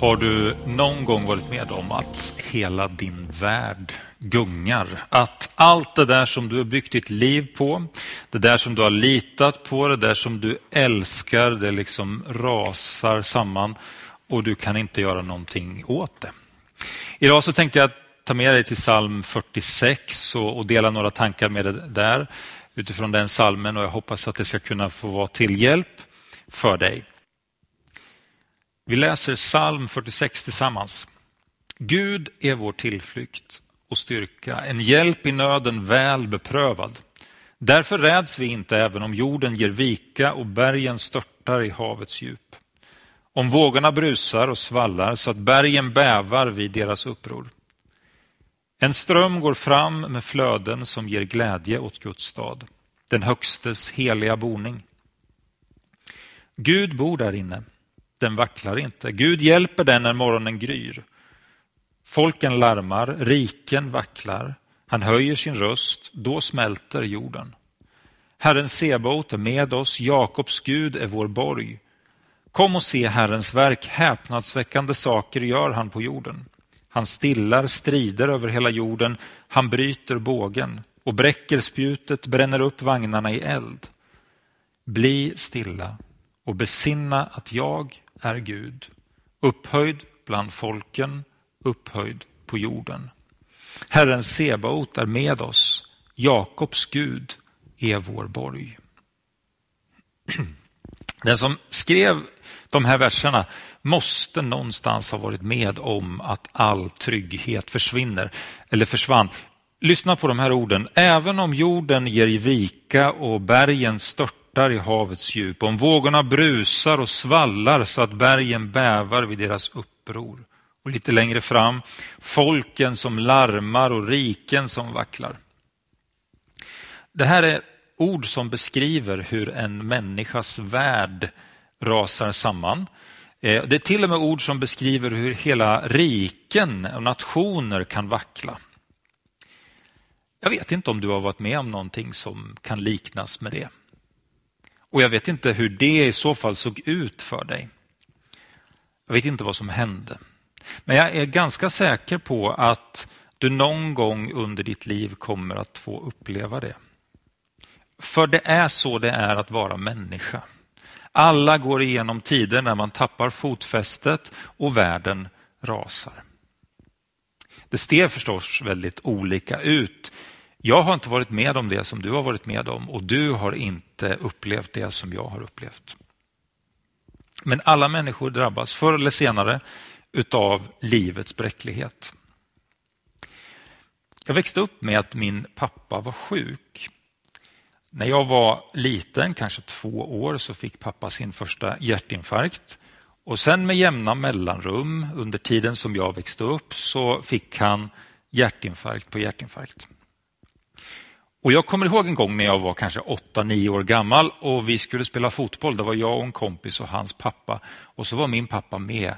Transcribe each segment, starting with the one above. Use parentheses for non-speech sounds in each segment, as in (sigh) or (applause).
Har du någon gång varit med om att hela din värld gungar? Att allt det där som du har byggt ditt liv på, det där som du har litat på, det där som du älskar, det liksom rasar samman och du kan inte göra någonting åt det. Idag så tänkte jag ta med dig till psalm 46 och, dela några tankar med dig där utifrån den salmen och jag hoppas att det ska kunna få vara till hjälp för dig. Vi läser psalm 46 tillsammans. Gud är vår tillflykt och styrka, en hjälp i nöden väl beprövad. Därför räds vi inte även om jorden ger vika och bergen störtar i havets djup. Om vågorna brusar och svallar så att bergen bävar vid deras uppror. En ström går fram med flöden som ger glädje åt Guds stad, den högstes heliga boning. Gud bor där inne den vacklar inte. Gud hjälper den när morgonen gryr. Folken larmar, riken vacklar. Han höjer sin röst, då smälter jorden. Herren Sebaot är med oss, Jakobs Gud är vår borg. Kom och se Herrens verk, häpnadsväckande saker gör han på jorden. Han stillar strider över hela jorden, han bryter bågen och bräcker spjutet, bränner upp vagnarna i eld. Bli stilla och besinna att jag är Gud, upphöjd bland folken, upphöjd på jorden. Herren Sebaot är med oss, Jakobs Gud är vår borg. (clears throat) Den som skrev de här verserna måste någonstans ha varit med om att all trygghet försvinner eller försvann. Lyssna på de här orden. Även om jorden ger vika och bergen störtar störtar i havets djup, om vågorna brusar och svallar så att bergen bävar vid deras uppror. Och lite längre fram, folken som larmar och riken som vacklar. Det här är ord som beskriver hur en människas värld rasar samman. Eh, det är till och med ord som beskriver hur hela riken och nationer kan vackla. Jag vet inte om du har varit med om någonting som kan liknas med det. Och jag vet inte hur det i så fall såg ut för dig. Jag vet inte vad som hände. Men jag är ganska säker på att du någon gång under ditt liv kommer att få uppleva det. För det är så det är att vara människa. Alla går igenom tider när man tappar fotfästet och världen rasar. Det ser förstås väldigt olika ut jag har inte varit med om det som du har varit med om och du har inte upplevt det som jag har upplevt. Men alla människor drabbas förr eller senare utav livets bräcklighet. Jag växte upp med att min pappa var sjuk. När jag var liten, kanske två år, så fick pappa sin första hjärtinfarkt. Och sen med jämna mellanrum under tiden som jag växte upp så fick han hjärtinfarkt på hjärtinfarkt. Och Jag kommer ihåg en gång när jag var kanske 8-9 år gammal och vi skulle spela fotboll. Det var jag och en kompis och hans pappa. Och så var min pappa med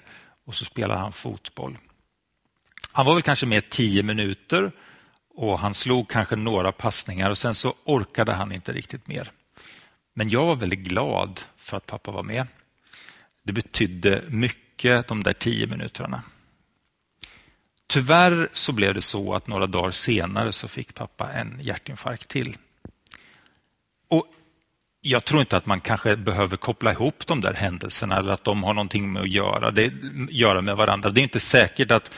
och så spelade han fotboll. Han var väl kanske med 10 minuter och han slog kanske några passningar och sen så orkade han inte riktigt mer. Men jag var väldigt glad för att pappa var med. Det betydde mycket de där 10 minuterna. Tyvärr så blev det så att några dagar senare så fick pappa en hjärtinfarkt till. Och jag tror inte att man kanske behöver koppla ihop de där händelserna eller att de har någonting med att göra, det, göra med varandra. Det är inte säkert att,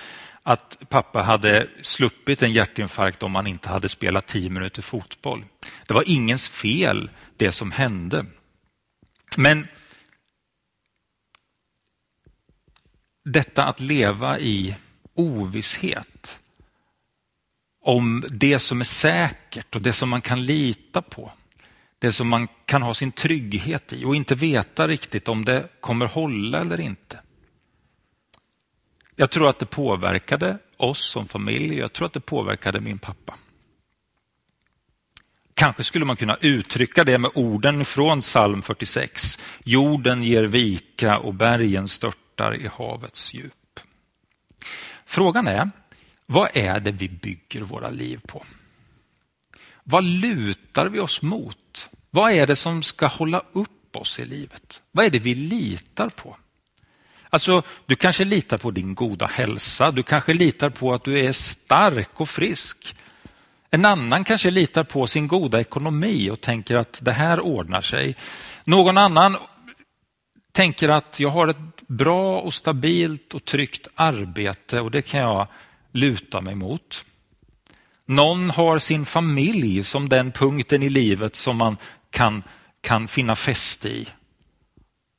att pappa hade sluppit en hjärtinfarkt om han inte hade spelat tio minuter fotboll. Det var ingens fel det som hände. Men detta att leva i ovisshet om det som är säkert och det som man kan lita på. Det som man kan ha sin trygghet i och inte veta riktigt om det kommer hålla eller inte. Jag tror att det påverkade oss som familj. Jag tror att det påverkade min pappa. Kanske skulle man kunna uttrycka det med orden från psalm 46. Jorden ger vika och bergen störtar i havets djup. Frågan är, vad är det vi bygger våra liv på? Vad lutar vi oss mot? Vad är det som ska hålla upp oss i livet? Vad är det vi litar på? Alltså, du kanske litar på din goda hälsa, du kanske litar på att du är stark och frisk. En annan kanske litar på sin goda ekonomi och tänker att det här ordnar sig. Någon annan tänker att jag har ett bra och stabilt och tryggt arbete och det kan jag luta mig mot. Någon har sin familj som den punkten i livet som man kan, kan finna fäste i.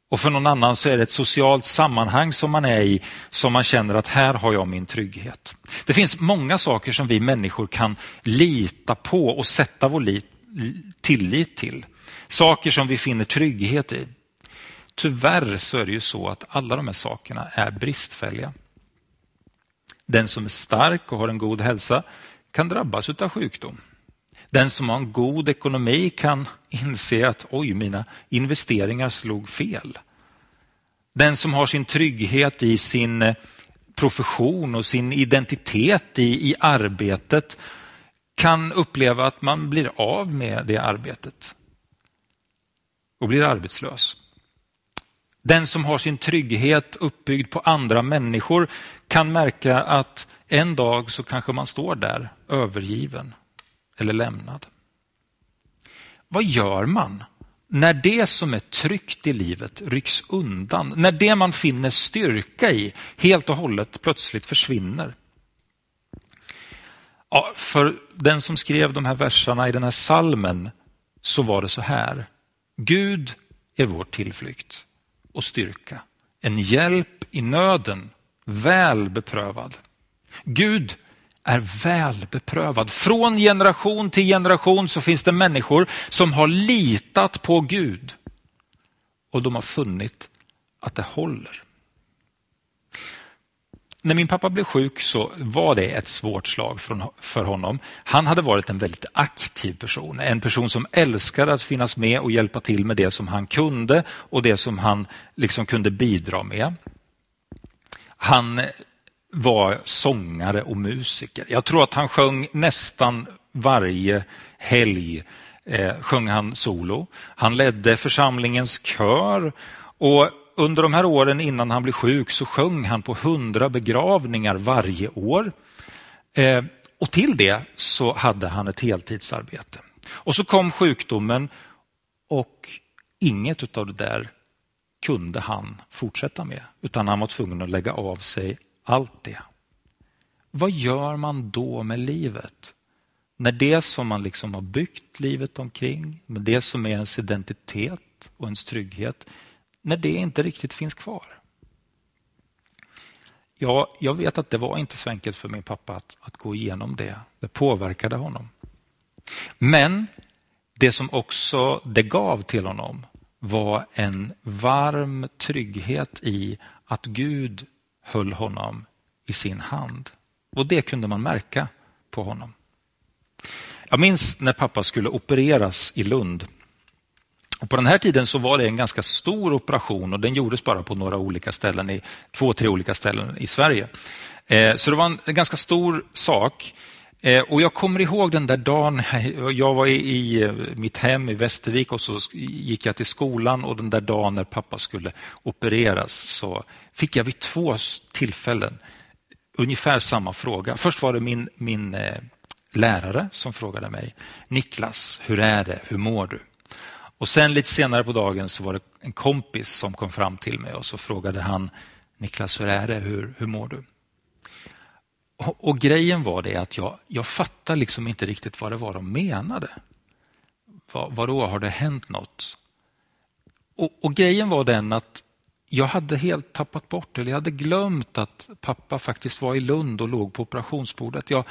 Och för någon annan så är det ett socialt sammanhang som man är i som man känner att här har jag min trygghet. Det finns många saker som vi människor kan lita på och sätta vår tillit till. Saker som vi finner trygghet i. Tyvärr så är det ju så att alla de här sakerna är bristfälliga. Den som är stark och har en god hälsa kan drabbas av sjukdom. Den som har en god ekonomi kan inse att oj, mina investeringar slog fel. Den som har sin trygghet i sin eh, profession och sin identitet i, i arbetet kan uppleva att man blir av med det arbetet och blir arbetslös. Den som har sin trygghet uppbyggd på andra människor kan märka att en dag så kanske man står där övergiven eller lämnad. Vad gör man när det som är tryggt i livet rycks undan? När det man finner styrka i helt och hållet plötsligt försvinner? Ja, för den som skrev de här verserna i den här salmen så var det så här. Gud är vår tillflykt och styrka, en hjälp i nöden, väl beprövad. Gud är väl beprövad. Från generation till generation så finns det människor som har litat på Gud och de har funnit att det håller. När min pappa blev sjuk så var det ett svårt slag för honom. Han hade varit en väldigt aktiv person, en person som älskade att finnas med och hjälpa till med det som han kunde och det som han liksom kunde bidra med. Han var sångare och musiker. Jag tror att han sjöng nästan varje helg eh, sjöng han solo. Han ledde församlingens kör och under de här åren innan han blev sjuk så sjöng han på hundra begravningar varje år. Eh, och till det så hade han ett heltidsarbete. Och så kom sjukdomen och inget av det där kunde han fortsätta med, utan han var tvungen att lägga av sig allt det. Vad gör man då med livet? När det som man liksom har byggt livet omkring, med det som är ens identitet och ens trygghet, när det inte riktigt finns kvar. Ja, jag vet att det var inte så enkelt för min pappa att, att gå igenom det. Det påverkade honom. Men det som också det gav till honom var en varm trygghet i att Gud höll honom i sin hand. Och det kunde man märka på honom. Jag minns när pappa skulle opereras i Lund. Och på den här tiden så var det en ganska stor operation och den gjordes bara på några olika ställen, i två, tre olika ställen i Sverige. Eh, så det var en ganska stor sak. Eh, och Jag kommer ihåg den där dagen, (laughs) jag var i eh, mitt hem i Västervik och så gick jag till skolan och den där dagen när pappa skulle opereras så fick jag vid två tillfällen ungefär samma fråga. Först var det min, min eh, lärare som frågade mig, Niklas, hur är det, hur mår du? Och sen lite senare på dagen så var det en kompis som kom fram till mig och så frågade han, Niklas, hur är det, hur, hur mår du? Och, och, grejen var det att jag, jag fattar liksom inte riktigt vad det var de menade. Vad, vadå, har det hänt något? Och, och grejen var den att jag hade helt tappat bort, eller jag hade glömt att pappa faktiskt var i Lund och låg på operationsbordet. Jag,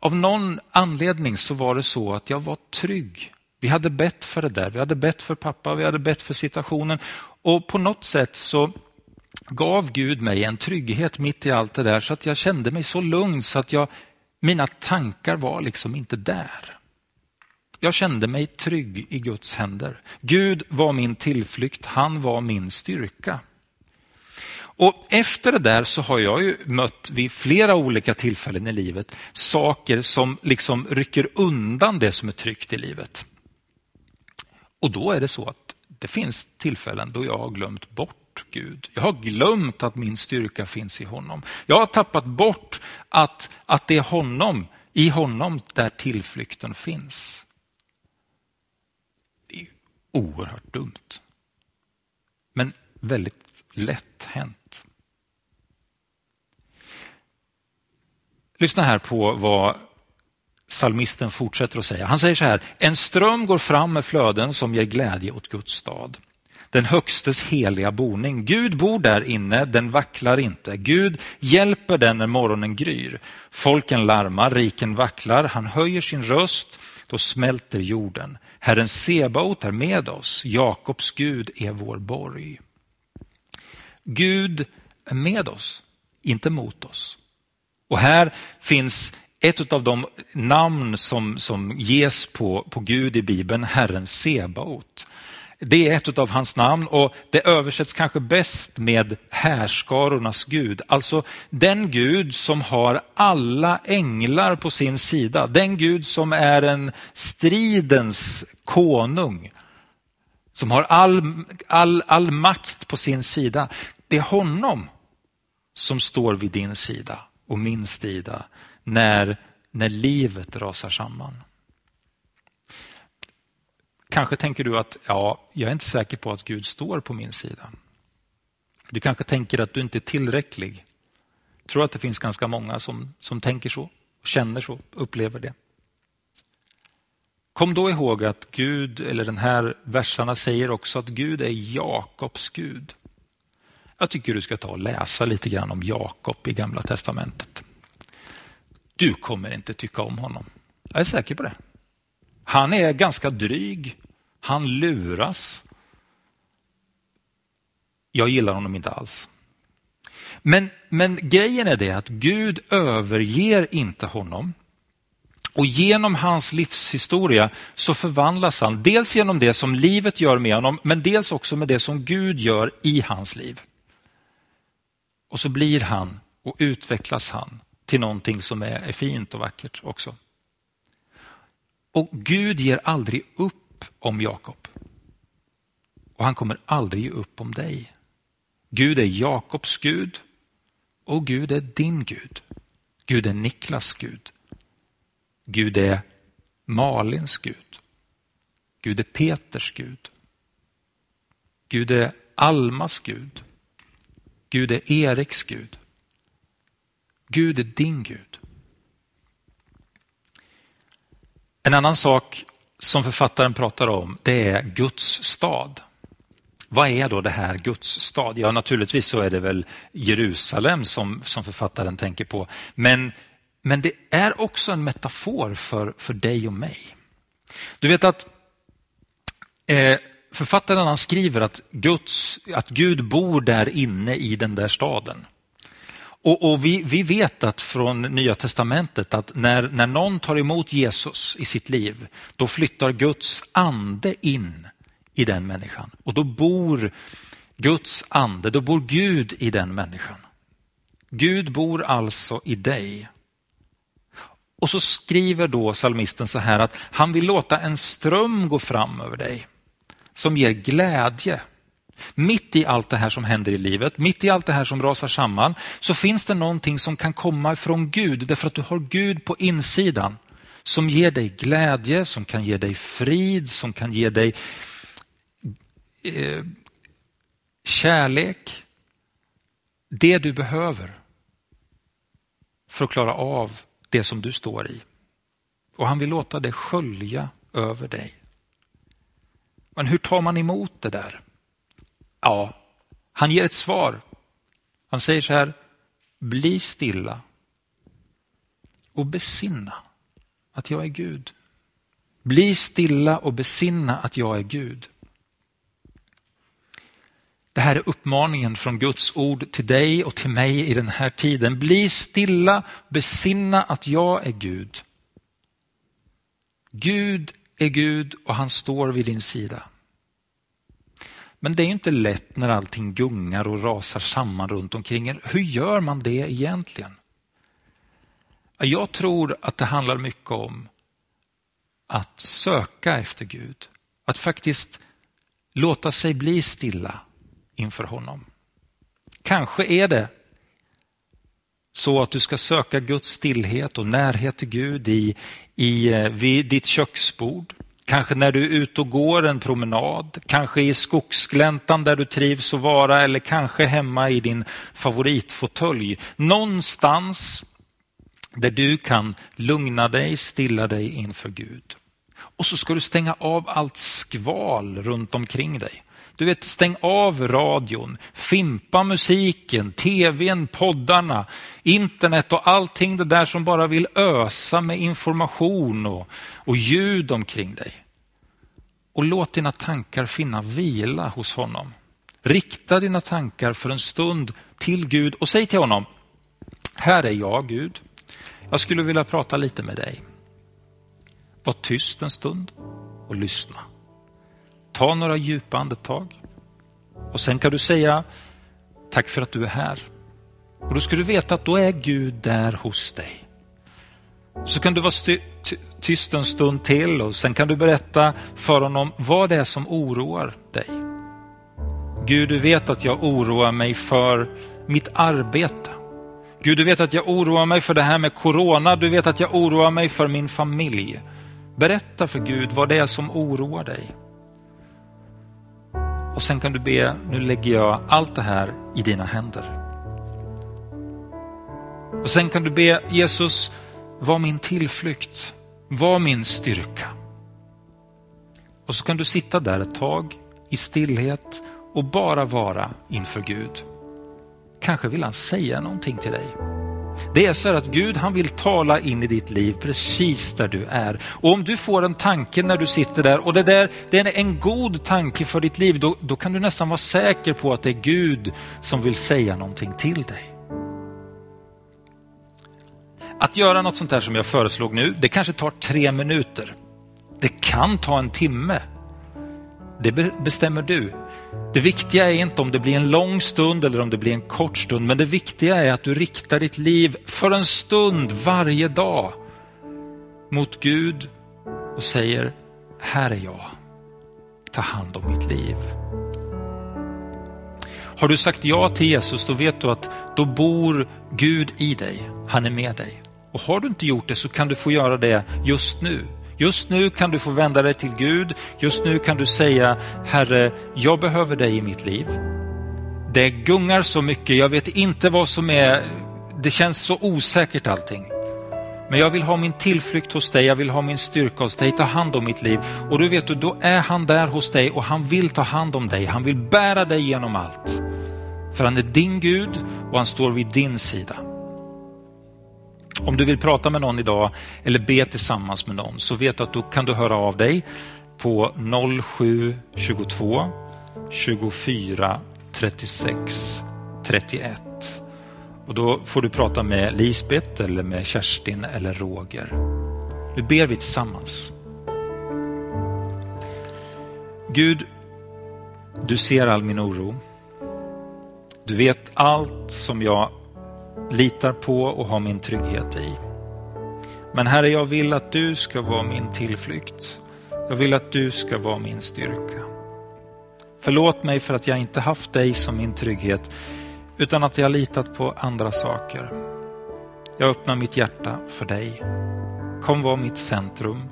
av någon anledning så var det så att jag var trygg. Vi hade bett för det där, vi hade bett för pappa, vi hade bett för situationen och på något sätt så gav Gud mig en trygghet mitt i allt det där så att jag kände mig så lugn så att jag, mina tankar var liksom inte där. Jag kände mig trygg i Guds händer. Gud var min tillflykt, han var min styrka. Och Efter det där så har jag ju mött vid flera olika tillfällen i livet saker som liksom rycker undan det som är tryggt i livet. Och då är det så att det finns tillfällen då jag har glömt bort Gud. Jag har glömt att min styrka finns i honom. Jag har tappat bort att, att det är honom, i honom där tillflykten finns. Det är oerhört dumt. Men väldigt lätt hänt. Lyssna här på vad Salmisten fortsätter att säga. Han säger så här, en ström går fram med flöden som ger glädje åt Guds stad. Den högstes heliga boning. Gud bor där inne, den vacklar inte. Gud hjälper den när morgonen gryr. Folken larmar, riken vacklar, han höjer sin röst, då smälter jorden. Herren Sebaot är med oss, Jakobs Gud är vår borg. Gud är med oss, inte mot oss. Och här finns ett av de namn som, som ges på, på Gud i Bibeln, Herren Sebaot. Det är ett av hans namn och det översätts kanske bäst med härskarornas Gud. Alltså den Gud som har alla änglar på sin sida. Den Gud som är en stridens konung. Som har all, all, all makt på sin sida. Det är honom som står vid din sida och min sida när, när livet rasar samman. Kanske tänker du att ja, jag är inte säker på att Gud står på min sida. Du kanske tänker att du inte är tillräcklig. Jag tror att det finns ganska många som, som tänker så, känner så, upplever det. Kom då ihåg att Gud, eller den här verserna säger också att Gud är Jakobs Gud. Jag tycker du ska ta och läsa lite grann om Jakob i Gamla Testamentet. Du kommer inte tycka om honom. Jag är säker på det. Han är ganska dryg. Han luras. Jag gillar honom inte alls. Men, men grejen är det att Gud överger inte honom. Och genom hans livshistoria så förvandlas han, dels genom det som livet gör med honom, men dels också med det som Gud gör i hans liv. Och så blir han och utvecklas han till någonting som är, är fint och vackert också. Och Gud ger aldrig upp om Jakob. Och han kommer aldrig ge upp om dig. Gud är Jakobs Gud och Gud är din Gud. Gud är Niklas Gud. Gud är Malins Gud. Gud är Peters Gud. Gud är Almas Gud. Gud är Eriks Gud. Gud är din Gud. En annan sak som författaren pratar om det är Guds stad. Vad är då det här Guds stad? Ja, naturligtvis så är det väl Jerusalem som, som författaren tänker på. Men, men det är också en metafor för, för dig och mig. Du vet att eh, författaren han skriver att, Guds, att Gud bor där inne i den där staden. Och, och vi, vi, vet att från Nya Testamentet att när, när någon tar emot Jesus i sitt liv, då flyttar Guds ande in i den människan. Och då bor Guds ande, då bor Gud i den människan. Gud bor alltså i dig. Och så skriver då salmisten så här att han vill låta en ström gå fram över dig som ger glädje mitt i allt det här som händer i livet, mitt i allt det här som rasar samman, så finns det någonting som kan komma ifrån Gud, därför att du har Gud på insidan. Som ger dig glädje, som kan ge dig frid, som kan ge dig eh, kärlek. Det du behöver för att klara av det som du står i. Och han vill låta det skölja över dig. Men hur tar man emot det där? Ja, han ger ett svar. Han säger så här, bli stilla och besinna att jag är Gud. Bli stilla och besinna att jag är Gud. Det här är uppmaningen från Guds ord till dig och till mig i den här tiden. Bli stilla, besinna att jag är Gud. Gud är Gud och han står vid din sida. Men det är inte lätt när allting gungar och rasar samman runt omkring en. Hur gör man det egentligen? Jag tror att det handlar mycket om att söka efter Gud. Att faktiskt låta sig bli stilla inför honom. Kanske är det så att du ska söka Guds stillhet och närhet till Gud i, i, eh, vid ditt köksbord. Kanske när du är ute och går en promenad, kanske i skogsgläntan där du trivs att vara eller kanske hemma i din favoritfåtölj. Någonstans där du kan lugna dig, stilla dig inför Gud. Och så ska du stänga av allt skval runt omkring dig. Du vet, stäng av radion, fimpa musiken, tvn, poddarna, internet och allting det där som bara vill ösa med information och, och ljud omkring dig. Och låt dina tankar finna vila hos honom. Rikta dina tankar för en stund till Gud och säg till honom, här är jag Gud. Jag skulle vilja prata lite med dig. Var tyst en stund och lyssna. Ta några djupa andetag och sen kan du säga tack för att du är här. Och Då ska du veta att då är Gud där hos dig. Så kan du vara tyst en stund till och sen kan du berätta för honom vad det är som oroar dig. Gud, du vet att jag oroar mig för mitt arbete. Gud, du vet att jag oroar mig för det här med corona. Du vet att jag oroar mig för min familj. Berätta för Gud vad det är som oroar dig. Och sen kan du be, nu lägger jag allt det här i dina händer. Och sen kan du be Jesus, var min tillflykt, var min styrka. Och så kan du sitta där ett tag i stillhet och bara vara inför Gud. Kanske vill han säga någonting till dig. Det är så att Gud han vill tala in i ditt liv precis där du är. Och om du får en tanke när du sitter där och det, där, det är en god tanke för ditt liv, då, då kan du nästan vara säker på att det är Gud som vill säga någonting till dig. Att göra något sånt här som jag föreslog nu, det kanske tar tre minuter. Det kan ta en timme. Det bestämmer du. Det viktiga är inte om det blir en lång stund eller om det blir en kort stund, men det viktiga är att du riktar ditt liv för en stund varje dag mot Gud och säger, här är jag. Ta hand om mitt liv. Har du sagt ja till Jesus, då vet du att då bor Gud i dig. Han är med dig. Och har du inte gjort det så kan du få göra det just nu. Just nu kan du få vända dig till Gud. Just nu kan du säga, Herre, jag behöver dig i mitt liv. Det gungar så mycket, jag vet inte vad som är, det känns så osäkert allting. Men jag vill ha min tillflykt hos dig, jag vill ha min styrka hos dig, ta hand om mitt liv. Och du vet då är han där hos dig och han vill ta hand om dig, han vill bära dig genom allt. För han är din Gud och han står vid din sida. Om du vill prata med någon idag eller be tillsammans med någon så vet du att då kan du höra av dig på 0722 24 36 31. Och då får du prata med Lisbeth eller med Kerstin eller Roger. Nu ber vi tillsammans. Gud, du ser all min oro. Du vet allt som jag litar på och har min trygghet i. Men Herre, jag vill att du ska vara min tillflykt. Jag vill att du ska vara min styrka. Förlåt mig för att jag inte haft dig som min trygghet utan att jag litat på andra saker. Jag öppnar mitt hjärta för dig. Kom vara mitt centrum.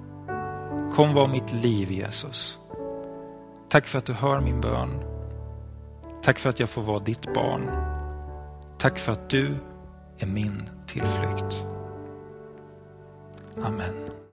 Kom vara mitt liv Jesus. Tack för att du hör min bön. Tack för att jag får vara ditt barn. Tack för att du är min tillflykt. Amen.